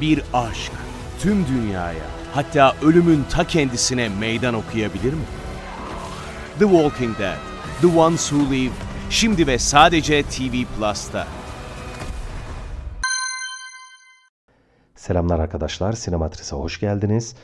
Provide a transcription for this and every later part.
Bir aşk tüm dünyaya, hatta ölümün ta kendisine meydan okuyabilir mi? The Walking Dead, The Ones Who Live, şimdi ve sadece TV Plus'ta. Selamlar arkadaşlar, Sinematris'e hoş geldiniz.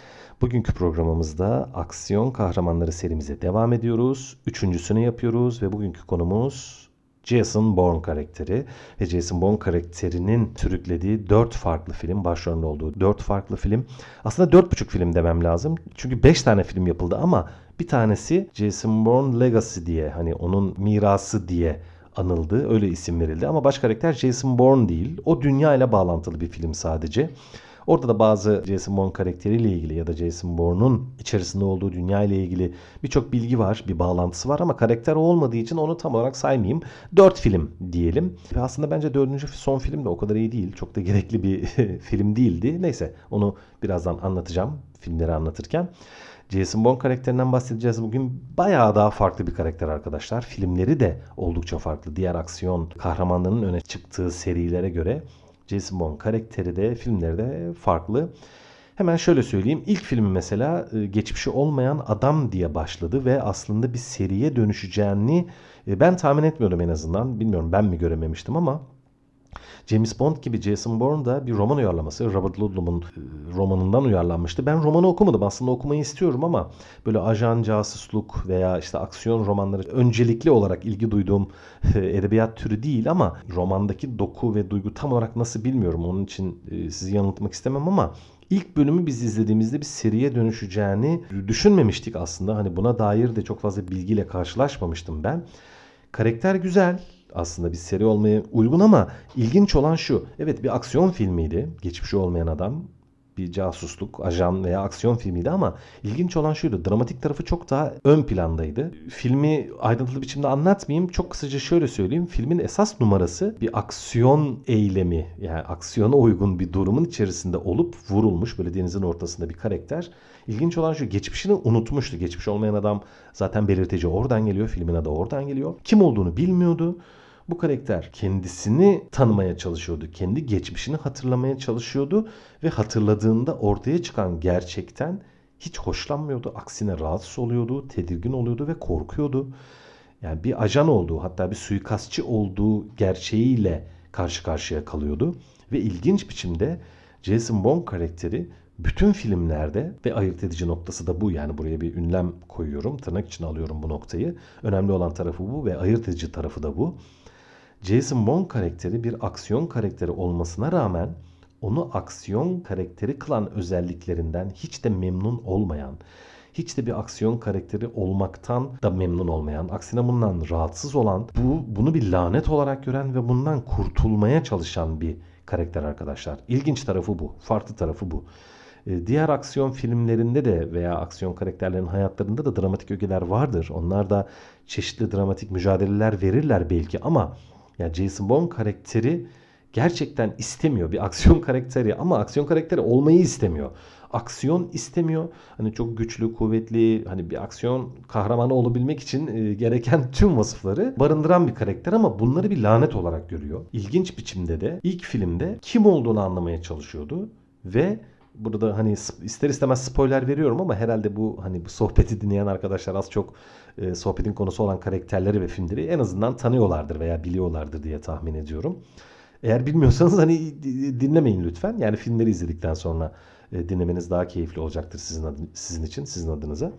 Bugünkü programımızda aksiyon kahramanları serimize devam ediyoruz. Üçüncüsünü yapıyoruz ve bugünkü konumuz Jason Bourne karakteri ve Jason Bourne karakterinin sürüklediği 4 farklı film, başrolünde olduğu 4 farklı film. Aslında 4,5 film demem lazım. Çünkü 5 tane film yapıldı ama bir tanesi Jason Bourne Legacy diye hani onun mirası diye anıldı. Öyle isim verildi ama baş karakter Jason Bourne değil. O dünya ile bağlantılı bir film sadece. Orada da bazı Jason Bourne karakteriyle ilgili ya da Jason Bourne'un içerisinde olduğu dünya ile ilgili birçok bilgi var, bir bağlantısı var ama karakter olmadığı için onu tam olarak saymayayım. Dört film diyelim. Ve aslında bence dördüncü son film de o kadar iyi değil. Çok da gerekli bir film değildi. Neyse onu birazdan anlatacağım filmleri anlatırken. Jason Bourne karakterinden bahsedeceğiz bugün. Bayağı daha farklı bir karakter arkadaşlar. Filmleri de oldukça farklı. Diğer aksiyon kahramanlarının öne çıktığı serilere göre Jason Bourne karakteri de filmleri de farklı. Hemen şöyle söyleyeyim. İlk filmi mesela e, geçmişi olmayan adam diye başladı ve aslında bir seriye dönüşeceğini e, ben tahmin etmiyordum en azından. Bilmiyorum ben mi görememiştim ama James Bond gibi Jason Bourne da bir roman uyarlaması. Robert Ludlum'un e, romanından uyarlanmıştı. Ben romanı okumadım. Aslında okumayı istiyorum ama böyle ajan, casusluk veya işte aksiyon romanları öncelikli olarak ilgi duyduğum e, edebiyat türü değil ama romandaki doku ve duygu tam olarak nasıl bilmiyorum. Onun için e, sizi yanıltmak istemem ama İlk bölümü biz izlediğimizde bir seriye dönüşeceğini düşünmemiştik aslında. Hani buna dair de çok fazla bilgiyle karşılaşmamıştım ben. Karakter güzel aslında bir seri olmaya uygun ama ilginç olan şu. Evet bir aksiyon filmiydi. Geçmişi olmayan adam bir casusluk, ajan veya aksiyon filmiydi ama ilginç olan şuydu. Dramatik tarafı çok daha ön plandaydı. Filmi ayrıntılı biçimde anlatmayayım. Çok kısaca şöyle söyleyeyim. Filmin esas numarası bir aksiyon eylemi yani aksiyona uygun bir durumun içerisinde olup vurulmuş böyle denizin ortasında bir karakter. İlginç olan şu geçmişini unutmuştu. Geçmiş olmayan adam zaten belirtici oradan geliyor. Filmin adı oradan geliyor. Kim olduğunu bilmiyordu. Bu karakter kendisini tanımaya çalışıyordu. Kendi geçmişini hatırlamaya çalışıyordu ve hatırladığında ortaya çıkan gerçekten hiç hoşlanmıyordu. Aksine rahatsız oluyordu, tedirgin oluyordu ve korkuyordu. Yani bir ajan olduğu hatta bir suikastçı olduğu gerçeğiyle karşı karşıya kalıyordu. Ve ilginç biçimde Jason Bourne karakteri bütün filmlerde ve ayırt edici noktası da bu. Yani buraya bir ünlem koyuyorum. Tırnak için alıyorum bu noktayı. Önemli olan tarafı bu ve ayırt edici tarafı da bu. Jason Bourne karakteri bir aksiyon karakteri olmasına rağmen onu aksiyon karakteri kılan özelliklerinden hiç de memnun olmayan, hiç de bir aksiyon karakteri olmaktan da memnun olmayan, aksine bundan rahatsız olan, bu bunu bir lanet olarak gören ve bundan kurtulmaya çalışan bir karakter arkadaşlar. İlginç tarafı bu, farklı tarafı bu. Ee, diğer aksiyon filmlerinde de veya aksiyon karakterlerin hayatlarında da dramatik ögeler vardır. Onlar da çeşitli dramatik mücadeleler verirler belki ama yani Jason Bourne karakteri gerçekten istemiyor bir aksiyon karakteri ama aksiyon karakteri olmayı istemiyor. Aksiyon istemiyor. Hani çok güçlü, kuvvetli, hani bir aksiyon kahramanı olabilmek için e, gereken tüm vasıfları barındıran bir karakter ama bunları bir lanet olarak görüyor. İlginç biçimde de ilk filmde kim olduğunu anlamaya çalışıyordu ve burada hani ister istemez spoiler veriyorum ama herhalde bu hani bu sohbeti dinleyen arkadaşlar az çok e, sohbetin konusu olan karakterleri ve filmleri en azından tanıyorlardır veya biliyorlardır diye tahmin ediyorum. Eğer bilmiyorsanız hani dinlemeyin lütfen. Yani filmleri izledikten sonra e, dinlemeniz daha keyifli olacaktır sizin adı, sizin için, sizin adınıza.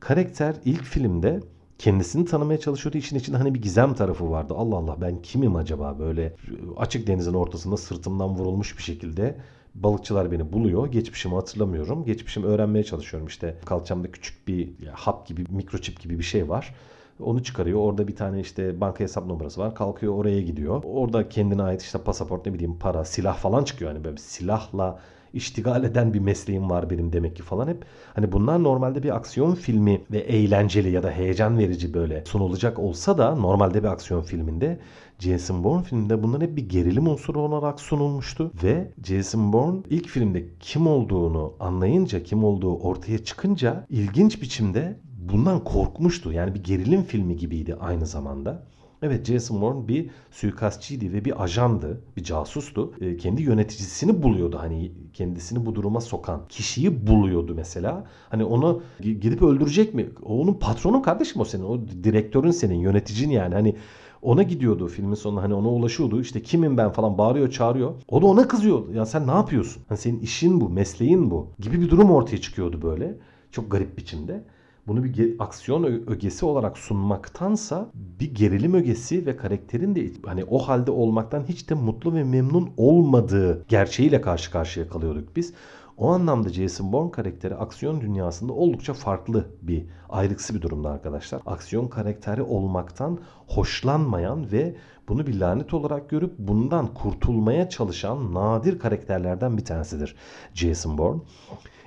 Karakter ilk filmde kendisini tanımaya çalışıyordu. İşin içinde hani bir gizem tarafı vardı. Allah Allah ben kimim acaba böyle açık denizin ortasında sırtımdan vurulmuş bir şekilde balıkçılar beni buluyor. Geçmişimi hatırlamıyorum. Geçmişimi öğrenmeye çalışıyorum. İşte kalçamda küçük bir hap gibi, mikroçip gibi bir şey var. Onu çıkarıyor. Orada bir tane işte banka hesap numarası var. Kalkıyor oraya gidiyor. Orada kendine ait işte pasaport ne bileyim para, silah falan çıkıyor. Hani böyle silahla iştigal eden bir mesleğim var benim demek ki falan hep. Hani bunlar normalde bir aksiyon filmi ve eğlenceli ya da heyecan verici böyle sunulacak olsa da normalde bir aksiyon filminde Jason Bourne filminde bunlar hep bir gerilim unsuru olarak sunulmuştu ve Jason Bourne ilk filmde kim olduğunu anlayınca, kim olduğu ortaya çıkınca ilginç biçimde bundan korkmuştu. Yani bir gerilim filmi gibiydi aynı zamanda. Evet Jason Bourne bir suikastçıydı ve bir ajandı, bir casustu. E, kendi yöneticisini buluyordu hani kendisini bu duruma sokan kişiyi buluyordu mesela. Hani onu gidip öldürecek mi? O onun patronun kardeşim o senin. O direktörün senin, yöneticin yani. Hani ona gidiyordu filmin sonunda hani ona ulaşıyordu. İşte kimim ben falan bağırıyor çağırıyor. O da ona kızıyor. Ya sen ne yapıyorsun? Hani senin işin bu, mesleğin bu gibi bir durum ortaya çıkıyordu böyle. Çok garip biçimde bunu bir aksiyon ögesi olarak sunmaktansa bir gerilim ögesi ve karakterin de hani o halde olmaktan hiç de mutlu ve memnun olmadığı gerçeğiyle karşı karşıya kalıyorduk biz. O anlamda Jason Bourne karakteri aksiyon dünyasında oldukça farklı bir ayrıksı bir durumda arkadaşlar. Aksiyon karakteri olmaktan hoşlanmayan ve bunu bir lanet olarak görüp bundan kurtulmaya çalışan nadir karakterlerden bir tanesidir Jason Bourne.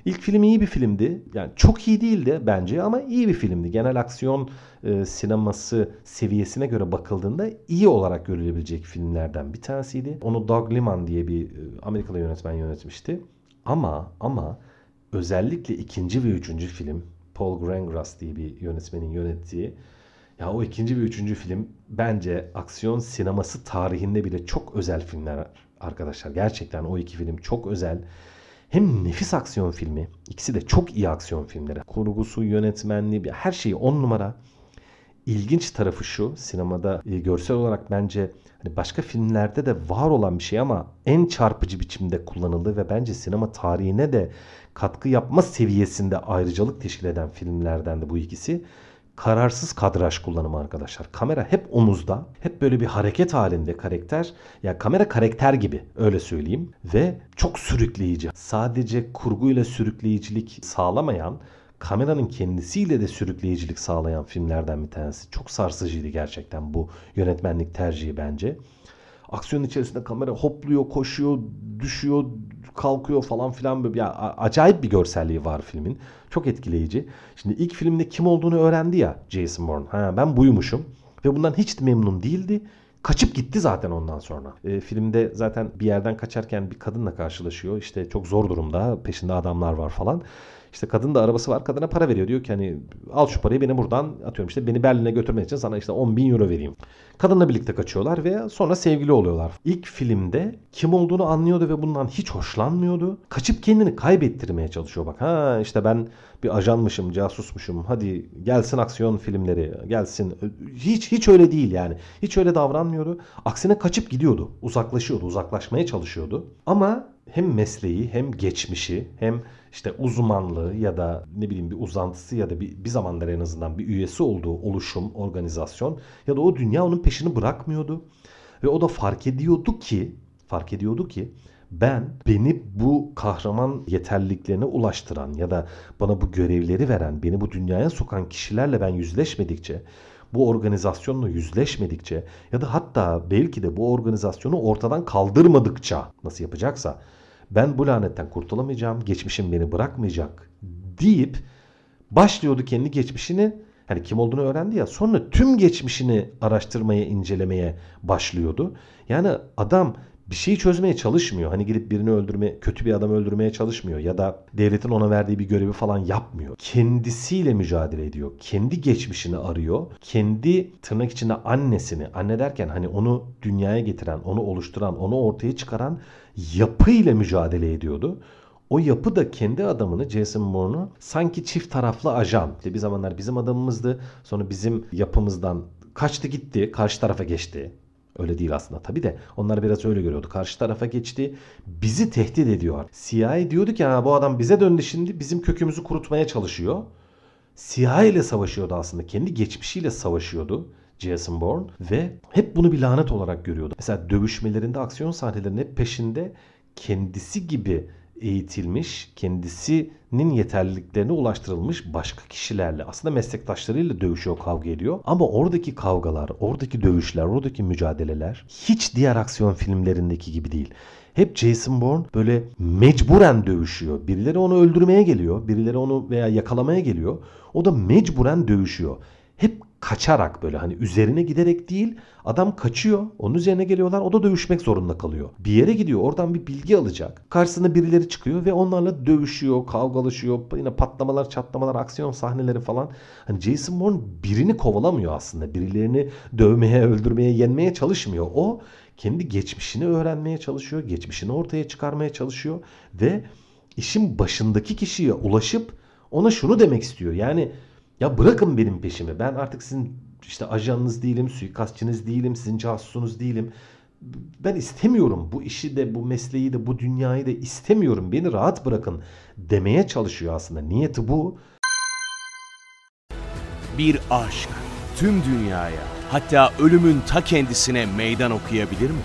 İlk film iyi bir filmdi. Yani çok iyi değildi bence ama iyi bir filmdi. Genel aksiyon e, sineması seviyesine göre bakıldığında iyi olarak görülebilecek filmlerden bir tanesiydi. Onu Doug Liman diye bir e, Amerikalı yönetmen yönetmişti. Ama ama özellikle ikinci ve üçüncü film Paul Greengrass diye bir yönetmenin yönettiği ya o ikinci ve üçüncü film bence aksiyon sineması tarihinde bile çok özel filmler arkadaşlar. Gerçekten o iki film çok özel. Hem nefis aksiyon filmi. ikisi de çok iyi aksiyon filmleri. Kurgusu, yönetmenliği, her şeyi on numara. İlginç tarafı şu sinemada e, görsel olarak bence hani başka filmlerde de var olan bir şey ama en çarpıcı biçimde kullanıldı ve bence sinema tarihine de katkı yapma seviyesinde ayrıcalık teşkil eden filmlerden de bu ikisi kararsız kadraj kullanımı arkadaşlar. Kamera hep omuzda. Hep böyle bir hareket halinde karakter. Ya yani kamera karakter gibi öyle söyleyeyim. Ve çok sürükleyici. Sadece kurguyla sürükleyicilik sağlamayan kameranın kendisiyle de sürükleyicilik sağlayan filmlerden bir tanesi. Çok sarsıcıydı gerçekten bu yönetmenlik tercihi bence. Aksiyon içerisinde kamera hopluyor, koşuyor, düşüyor, kalkıyor falan filan böyle ya acayip bir görselliği var filmin. Çok etkileyici. Şimdi ilk filmde kim olduğunu öğrendi ya Jason Bourne. Ha ben buymuşum ve bundan hiç memnun değildi. Kaçıp gitti zaten ondan sonra. E, filmde zaten bir yerden kaçarken bir kadınla karşılaşıyor. İşte çok zor durumda. Peşinde adamlar var falan. İşte kadın da arabası var. Kadına para veriyor. Diyor ki hani al şu parayı beni buradan atıyorum işte beni Berlin'e götürmek için sana işte 10 bin euro vereyim. Kadınla birlikte kaçıyorlar ve sonra sevgili oluyorlar. İlk filmde kim olduğunu anlıyordu ve bundan hiç hoşlanmıyordu. Kaçıp kendini kaybettirmeye çalışıyor bak. Ha işte ben bir ajanmışım, casusmuşum. Hadi gelsin aksiyon filmleri, gelsin. Hiç hiç öyle değil yani. Hiç öyle davranmıyordu. Aksine kaçıp gidiyordu. Uzaklaşıyordu, uzaklaşmaya çalışıyordu. Ama hem mesleği hem geçmişi hem işte uzmanlığı ya da ne bileyim bir uzantısı ya da bir, bir zamanlar en azından bir üyesi olduğu oluşum, organizasyon ya da o dünya onun peşini bırakmıyordu. Ve o da fark ediyordu ki fark ediyordu ki ben beni bu kahraman yeterliliklerine ulaştıran ya da bana bu görevleri veren, beni bu dünyaya sokan kişilerle ben yüzleşmedikçe, bu organizasyonla yüzleşmedikçe ya da hatta belki de bu organizasyonu ortadan kaldırmadıkça nasıl yapacaksa ben bu lanetten kurtulamayacağım, geçmişim beni bırakmayacak deyip başlıyordu kendi geçmişini hani kim olduğunu öğrendi ya sonra tüm geçmişini araştırmaya, incelemeye başlıyordu. Yani adam bir şeyi çözmeye çalışmıyor. Hani gidip birini öldürme, kötü bir adam öldürmeye çalışmıyor ya da devletin ona verdiği bir görevi falan yapmıyor. Kendisiyle mücadele ediyor. Kendi geçmişini arıyor. Kendi tırnak içinde annesini, anne derken hani onu dünyaya getiren, onu oluşturan, onu ortaya çıkaran yapıyla mücadele ediyordu. O yapı da kendi adamını Jason Bourne'u sanki çift taraflı ajan. İşte bir zamanlar bizim adamımızdı. Sonra bizim yapımızdan kaçtı gitti. Karşı tarafa geçti. Öyle değil aslında tabi de onlar biraz öyle görüyordu. Karşı tarafa geçti. Bizi tehdit ediyor. CIA diyordu ki ha, bu adam bize döndü şimdi bizim kökümüzü kurutmaya çalışıyor. CIA ile savaşıyordu aslında. Kendi geçmişiyle savaşıyordu. Jason Bourne ve hep bunu bir lanet olarak görüyordu. Mesela dövüşmelerinde aksiyon sahnelerinin hep peşinde kendisi gibi eğitilmiş, kendisinin yeterliliklerine ulaştırılmış başka kişilerle aslında meslektaşlarıyla dövüşüyor, kavga ediyor. Ama oradaki kavgalar, oradaki dövüşler, oradaki mücadeleler hiç diğer aksiyon filmlerindeki gibi değil. Hep Jason Bourne böyle mecburen dövüşüyor. Birileri onu öldürmeye geliyor, birileri onu veya yakalamaya geliyor. O da mecburen dövüşüyor. Hep kaçarak böyle hani üzerine giderek değil adam kaçıyor onun üzerine geliyorlar o da dövüşmek zorunda kalıyor. Bir yere gidiyor oradan bir bilgi alacak. Karşısına birileri çıkıyor ve onlarla dövüşüyor, kavgalaşıyor. Yine patlamalar, çatlamalar, aksiyon sahneleri falan. Hani Jason Bourne birini kovalamıyor aslında. Birilerini dövmeye, öldürmeye, yenmeye çalışmıyor. O kendi geçmişini öğrenmeye çalışıyor. Geçmişini ortaya çıkarmaya çalışıyor ve işin başındaki kişiye ulaşıp ona şunu demek istiyor. Yani ya bırakın benim peşimi. Ben artık sizin işte ajanınız değilim, suikastçınız değilim, sizin casusunuz değilim. Ben istemiyorum bu işi de, bu mesleği de, bu dünyayı da istemiyorum. Beni rahat bırakın demeye çalışıyor aslında. Niyeti bu. Bir aşk tüm dünyaya hatta ölümün ta kendisine meydan okuyabilir mi?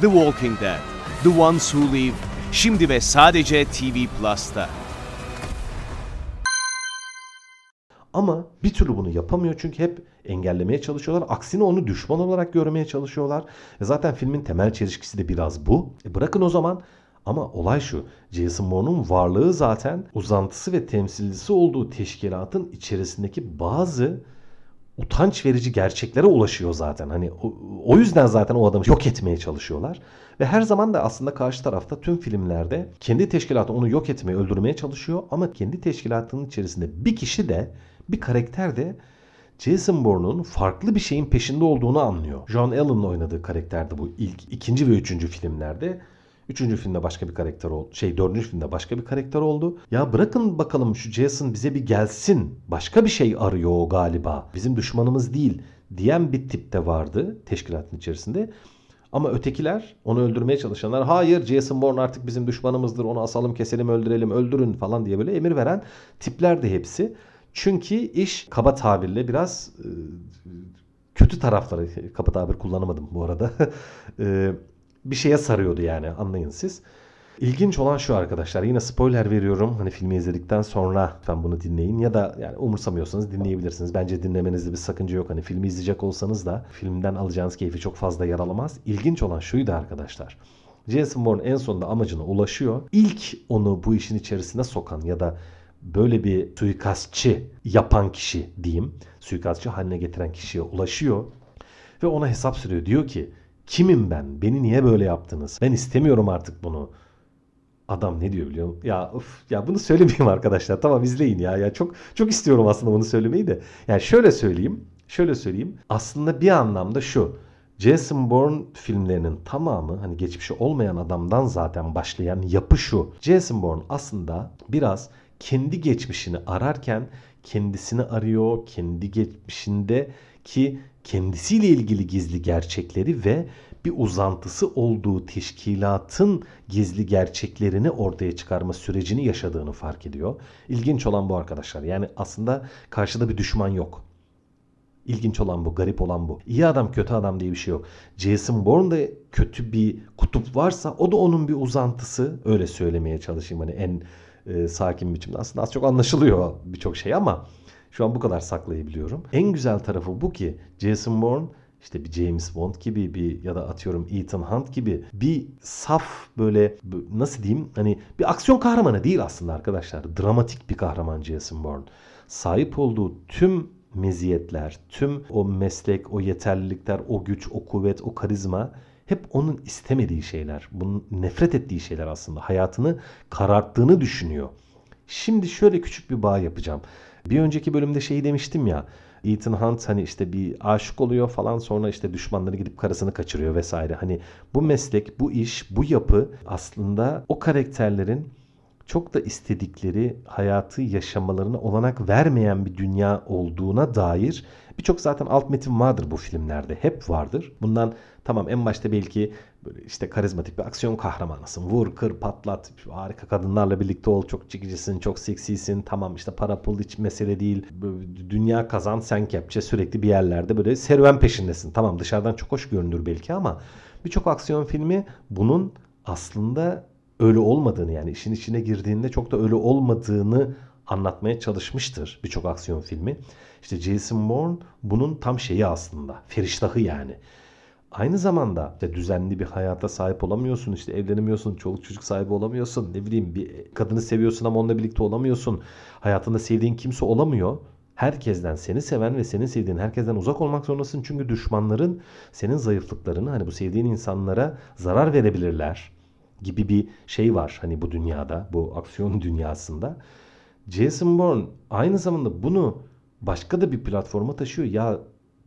The Walking Dead, The Ones Who Live, şimdi ve sadece TV Plus'ta. Ama bir türlü bunu yapamıyor çünkü hep engellemeye çalışıyorlar. Aksine onu düşman olarak görmeye çalışıyorlar. E zaten filmin temel çelişkisi de biraz bu. E bırakın o zaman ama olay şu. Jason Bourne'un varlığı zaten uzantısı ve temsilcisi olduğu teşkilatın içerisindeki bazı utanç verici gerçeklere ulaşıyor zaten. Hani o, o yüzden zaten o adamı yok etmeye çalışıyorlar. Ve her zaman da aslında karşı tarafta tüm filmlerde kendi teşkilatı onu yok etmeye, öldürmeye çalışıyor. Ama kendi teşkilatının içerisinde bir kişi de, bir karakter de Jason Bourne'un farklı bir şeyin peşinde olduğunu anlıyor. John Allen'ın oynadığı karakterde bu ilk, ikinci ve üçüncü filmlerde. Üçüncü filmde başka bir karakter oldu. Şey dördüncü filmde başka bir karakter oldu. Ya bırakın bakalım şu Jason bize bir gelsin. Başka bir şey arıyor o galiba. Bizim düşmanımız değil diyen bir tip de vardı teşkilatın içerisinde. Ama ötekiler onu öldürmeye çalışanlar hayır Jason Bourne artık bizim düşmanımızdır onu asalım keselim öldürelim öldürün falan diye böyle emir veren tipler de hepsi. Çünkü iş kaba tabirle biraz e, kötü tarafları kaba tabir kullanamadım bu arada. e, bir şeye sarıyordu yani anlayın siz. İlginç olan şu arkadaşlar yine spoiler veriyorum hani filmi izledikten sonra lütfen bunu dinleyin ya da yani umursamıyorsanız dinleyebilirsiniz. Bence dinlemenizde bir sakınca yok hani filmi izleyecek olsanız da filmden alacağınız keyfi çok fazla yer alamaz. İlginç olan şuydu arkadaşlar. Jason Bourne en sonunda amacına ulaşıyor. İlk onu bu işin içerisine sokan ya da böyle bir suikastçı yapan kişi diyeyim. Suikastçı haline getiren kişiye ulaşıyor ve ona hesap sürüyor. Diyor ki kimim ben? Beni niye böyle yaptınız? Ben istemiyorum artık bunu. Adam ne diyor biliyor musun? Ya uf, ya bunu söylemeyeyim arkadaşlar. Tamam izleyin ya. Ya çok çok istiyorum aslında bunu söylemeyi de. Yani şöyle söyleyeyim. Şöyle söyleyeyim. Aslında bir anlamda şu. Jason Bourne filmlerinin tamamı hani geçmişi olmayan adamdan zaten başlayan yapı şu. Jason Bourne aslında biraz kendi geçmişini ararken kendisini arıyor, kendi geçmişinde ki kendisiyle ilgili gizli gerçekleri ve bir uzantısı olduğu teşkilatın gizli gerçeklerini ortaya çıkarma sürecini yaşadığını fark ediyor. İlginç olan bu arkadaşlar. Yani aslında karşıda bir düşman yok. İlginç olan bu, garip olan bu. İyi adam, kötü adam diye bir şey yok. Jason Bourne'da kötü bir kutup varsa o da onun bir uzantısı. Öyle söylemeye çalışayım hani en e, sakin biçimde. Aslında az çok anlaşılıyor birçok şey ama şu an bu kadar saklayabiliyorum. En güzel tarafı bu ki Jason Bourne işte bir James Bond gibi bir ya da atıyorum Ethan Hunt gibi bir saf böyle nasıl diyeyim hani bir aksiyon kahramanı değil aslında arkadaşlar. Dramatik bir kahraman Jason Bourne. Sahip olduğu tüm meziyetler, tüm o meslek, o yeterlilikler, o güç, o kuvvet, o karizma hep onun istemediği şeyler. Bunun nefret ettiği şeyler aslında. Hayatını kararttığını düşünüyor. Şimdi şöyle küçük bir bağ yapacağım. Bir önceki bölümde şeyi demiştim ya. Ethan Hunt hani işte bir aşık oluyor falan sonra işte düşmanları gidip karısını kaçırıyor vesaire. Hani bu meslek, bu iş, bu yapı aslında o karakterlerin çok da istedikleri hayatı yaşamalarına olanak vermeyen bir dünya olduğuna dair birçok zaten alt metin vardır bu filmlerde. Hep vardır. Bundan tamam en başta belki böyle işte karizmatik bir aksiyon kahramanısın. Vur, kır, patlat. Harika kadınlarla birlikte ol. Çok çekicisin, çok seksisin. Tamam işte para pul hiç mesele değil. Dünya kazan, sen kepçe sürekli bir yerlerde böyle serüven peşindesin. Tamam dışarıdan çok hoş görünür belki ama birçok aksiyon filmi bunun aslında öyle olmadığını yani işin içine girdiğinde çok da öyle olmadığını anlatmaya çalışmıştır birçok aksiyon filmi. İşte Jason Bourne bunun tam şeyi aslında. Feriştahı yani. Aynı zamanda işte düzenli bir hayata sahip olamıyorsun. işte evlenemiyorsun. Çoluk çocuk sahibi olamıyorsun. Ne bileyim bir kadını seviyorsun ama onunla birlikte olamıyorsun. Hayatında sevdiğin kimse olamıyor. herkesten seni seven ve senin sevdiğin herkesten uzak olmak zorundasın. Çünkü düşmanların senin zayıflıklarını hani bu sevdiğin insanlara zarar verebilirler gibi bir şey var hani bu dünyada, bu aksiyon dünyasında. Jason Bourne aynı zamanda bunu başka da bir platforma taşıyor. Ya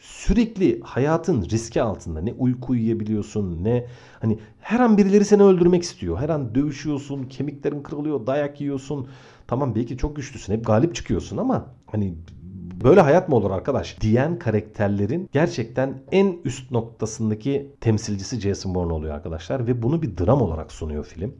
sürekli hayatın riski altında ne uyku uyuyabiliyorsun ne hani her an birileri seni öldürmek istiyor. Her an dövüşüyorsun, kemiklerin kırılıyor, dayak yiyorsun. Tamam belki çok güçlüsün, hep galip çıkıyorsun ama hani böyle hayat mı olur arkadaş diyen karakterlerin gerçekten en üst noktasındaki temsilcisi Jason Bourne oluyor arkadaşlar ve bunu bir dram olarak sunuyor film.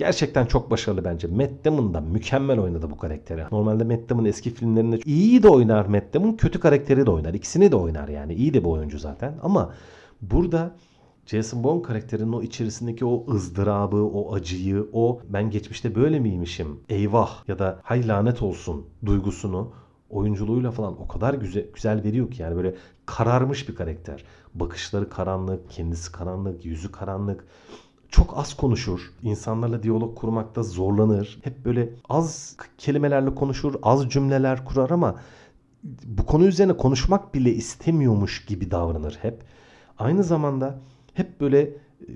Gerçekten çok başarılı bence. Matt Damon da mükemmel oynadı bu karakteri. Normalde Matt Damon eski filmlerinde iyi de oynar Matt Damon, kötü karakteri de oynar. İkisini de oynar yani. İyi de bir oyuncu zaten. Ama burada Jason Bourne karakterinin o içerisindeki o ızdırabı, o acıyı, o ben geçmişte böyle miymişim, eyvah ya da hay lanet olsun duygusunu oyunculuğuyla falan o kadar güzel, güzel veriyor ki yani böyle kararmış bir karakter. Bakışları karanlık, kendisi karanlık, yüzü karanlık çok az konuşur. İnsanlarla diyalog kurmakta zorlanır. Hep böyle az kelimelerle konuşur, az cümleler kurar ama bu konu üzerine konuşmak bile istemiyormuş gibi davranır hep. Aynı zamanda hep böyle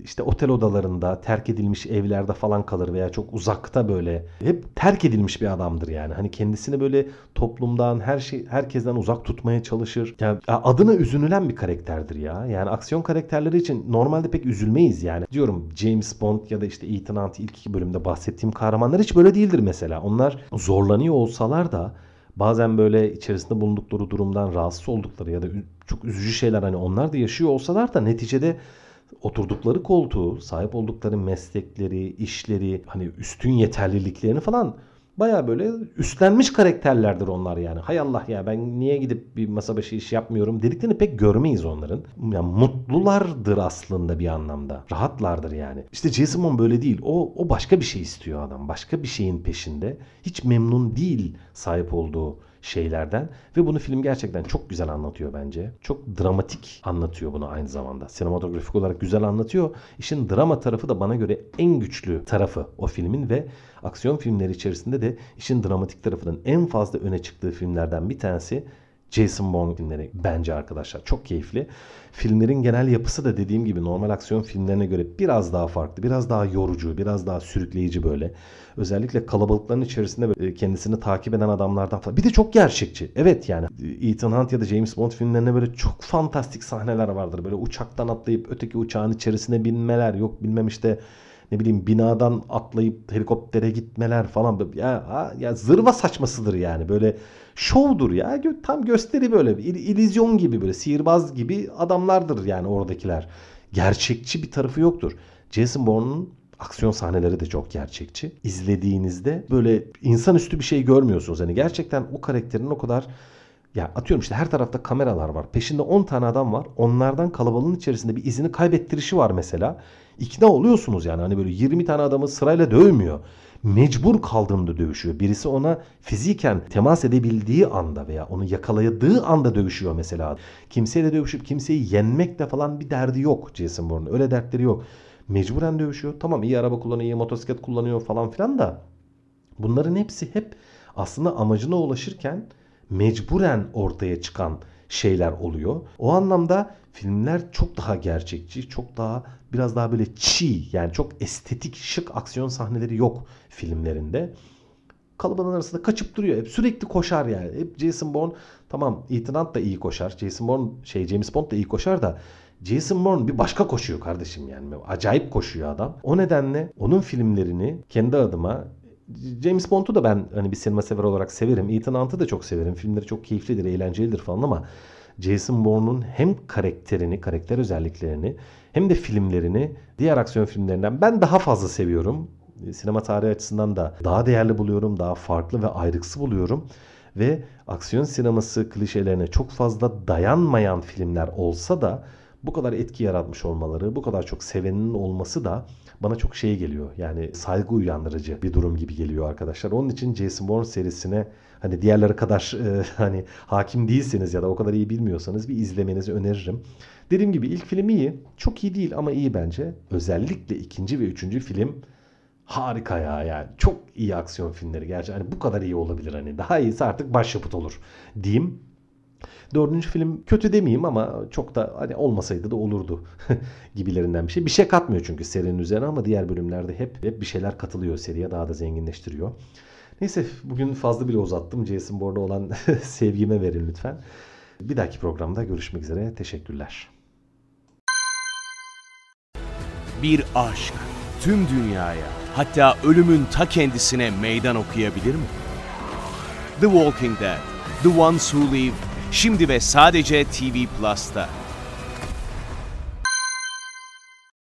işte otel odalarında, terk edilmiş evlerde falan kalır veya çok uzakta böyle hep terk edilmiş bir adamdır yani. Hani kendisini böyle toplumdan, her şey herkesten uzak tutmaya çalışır. Yani adına üzünülen bir karakterdir ya. Yani aksiyon karakterleri için normalde pek üzülmeyiz yani. Diyorum James Bond ya da işte Ethan Hunt ilk iki bölümde bahsettiğim kahramanlar hiç böyle değildir mesela. Onlar zorlanıyor olsalar da bazen böyle içerisinde bulundukları durumdan rahatsız oldukları ya da çok üzücü şeyler hani onlar da yaşıyor olsalar da neticede oturdukları koltuğu, sahip oldukları meslekleri, işleri, hani üstün yeterliliklerini falan baya böyle üstlenmiş karakterlerdir onlar yani. Hay Allah ya ben niye gidip bir masa başı iş yapmıyorum dediklerini pek görmeyiz onların. Yani mutlulardır aslında bir anlamda. Rahatlardır yani. İşte Jason Bourne böyle değil. O, o başka bir şey istiyor adam. Başka bir şeyin peşinde. Hiç memnun değil sahip olduğu şeylerden ve bunu film gerçekten çok güzel anlatıyor bence. Çok dramatik anlatıyor bunu aynı zamanda. Sinematografik olarak güzel anlatıyor. İşin drama tarafı da bana göre en güçlü tarafı o filmin ve aksiyon filmleri içerisinde de işin dramatik tarafının en fazla öne çıktığı filmlerden bir tanesi Jason Bourne filmleri bence arkadaşlar çok keyifli. Filmlerin genel yapısı da dediğim gibi normal aksiyon filmlerine göre biraz daha farklı, biraz daha yorucu, biraz daha sürükleyici böyle. Özellikle kalabalıkların içerisinde kendisini takip eden adamlardan falan. Bir de çok gerçekçi. Evet yani Ethan Hunt ya da James Bond filmlerinde böyle çok fantastik sahneler vardır. Böyle uçaktan atlayıp öteki uçağın içerisine binmeler, yok bilmem işte ne bileyim binadan atlayıp helikoptere gitmeler falan ya ya zırva saçmasıdır yani böyle şovdur ya tam gösteri böyle illüzyon gibi böyle sihirbaz gibi adamlardır yani oradakiler gerçekçi bir tarafı yoktur Jason Bourne'un aksiyon sahneleri de çok gerçekçi. İzlediğinizde böyle insanüstü bir şey görmüyorsunuz. Yani gerçekten o karakterin o kadar ya atıyorum işte her tarafta kameralar var. Peşinde 10 tane adam var. Onlardan kalabalığın içerisinde bir izini kaybettirişi var mesela. İkna oluyorsunuz yani. Hani böyle 20 tane adamı sırayla dövmüyor. Mecbur kaldığında dövüşüyor. Birisi ona fiziken temas edebildiği anda veya onu yakaladığı anda dövüşüyor mesela. Kimseyle dövüşüp kimseyi yenmekle falan bir derdi yok Jason Bourne. Öyle dertleri yok. Mecburen dövüşüyor. Tamam iyi araba kullanıyor, iyi motosiklet kullanıyor falan filan da bunların hepsi hep aslında amacına ulaşırken mecburen ortaya çıkan şeyler oluyor. O anlamda filmler çok daha gerçekçi, çok daha biraz daha böyle çiğ yani çok estetik, şık aksiyon sahneleri yok filmlerinde. Kalabalığın arasında kaçıp duruyor. Hep sürekli koşar yani. Hep Jason Bourne tamam Hunt da iyi koşar. Jason Bourne şey James Bond da iyi koşar da Jason Bourne bir başka koşuyor kardeşim yani. Acayip koşuyor adam. O nedenle onun filmlerini kendi adıma James Bond'u da ben hani bir sinema sever olarak severim. Ethan Hunt'ı da çok severim. Filmleri çok keyiflidir, eğlencelidir falan ama Jason Bourne'un hem karakterini, karakter özelliklerini hem de filmlerini diğer aksiyon filmlerinden ben daha fazla seviyorum. Sinema tarihi açısından da daha değerli buluyorum, daha farklı ve ayrıksı buluyorum. Ve aksiyon sineması klişelerine çok fazla dayanmayan filmler olsa da bu kadar etki yaratmış olmaları, bu kadar çok sevenin olması da bana çok şey geliyor. Yani saygı uyandırıcı bir durum gibi geliyor arkadaşlar. Onun için Jason Bourne serisine hani diğerleri kadar e, hani hakim değilseniz ya da o kadar iyi bilmiyorsanız bir izlemenizi öneririm. Dediğim gibi ilk film iyi. Çok iyi değil ama iyi bence. Özellikle ikinci ve üçüncü film harika ya yani çok iyi aksiyon filmleri gerçi hani bu kadar iyi olabilir hani daha iyisi artık başyapıt olur diyeyim. Dördüncü film kötü demeyeyim ama çok da hani olmasaydı da olurdu gibilerinden bir şey. Bir şey katmıyor çünkü serinin üzerine ama diğer bölümlerde hep, hep bir şeyler katılıyor seriye daha da zenginleştiriyor. Neyse bugün fazla bile uzattım. Jason Bourne'a olan sevgime verin lütfen. Bir dahaki programda görüşmek üzere. Teşekkürler. Bir aşk tüm dünyaya hatta ölümün ta kendisine meydan okuyabilir mi? The Walking Dead, The Ones Who Live şimdi ve sadece TV Plus'ta.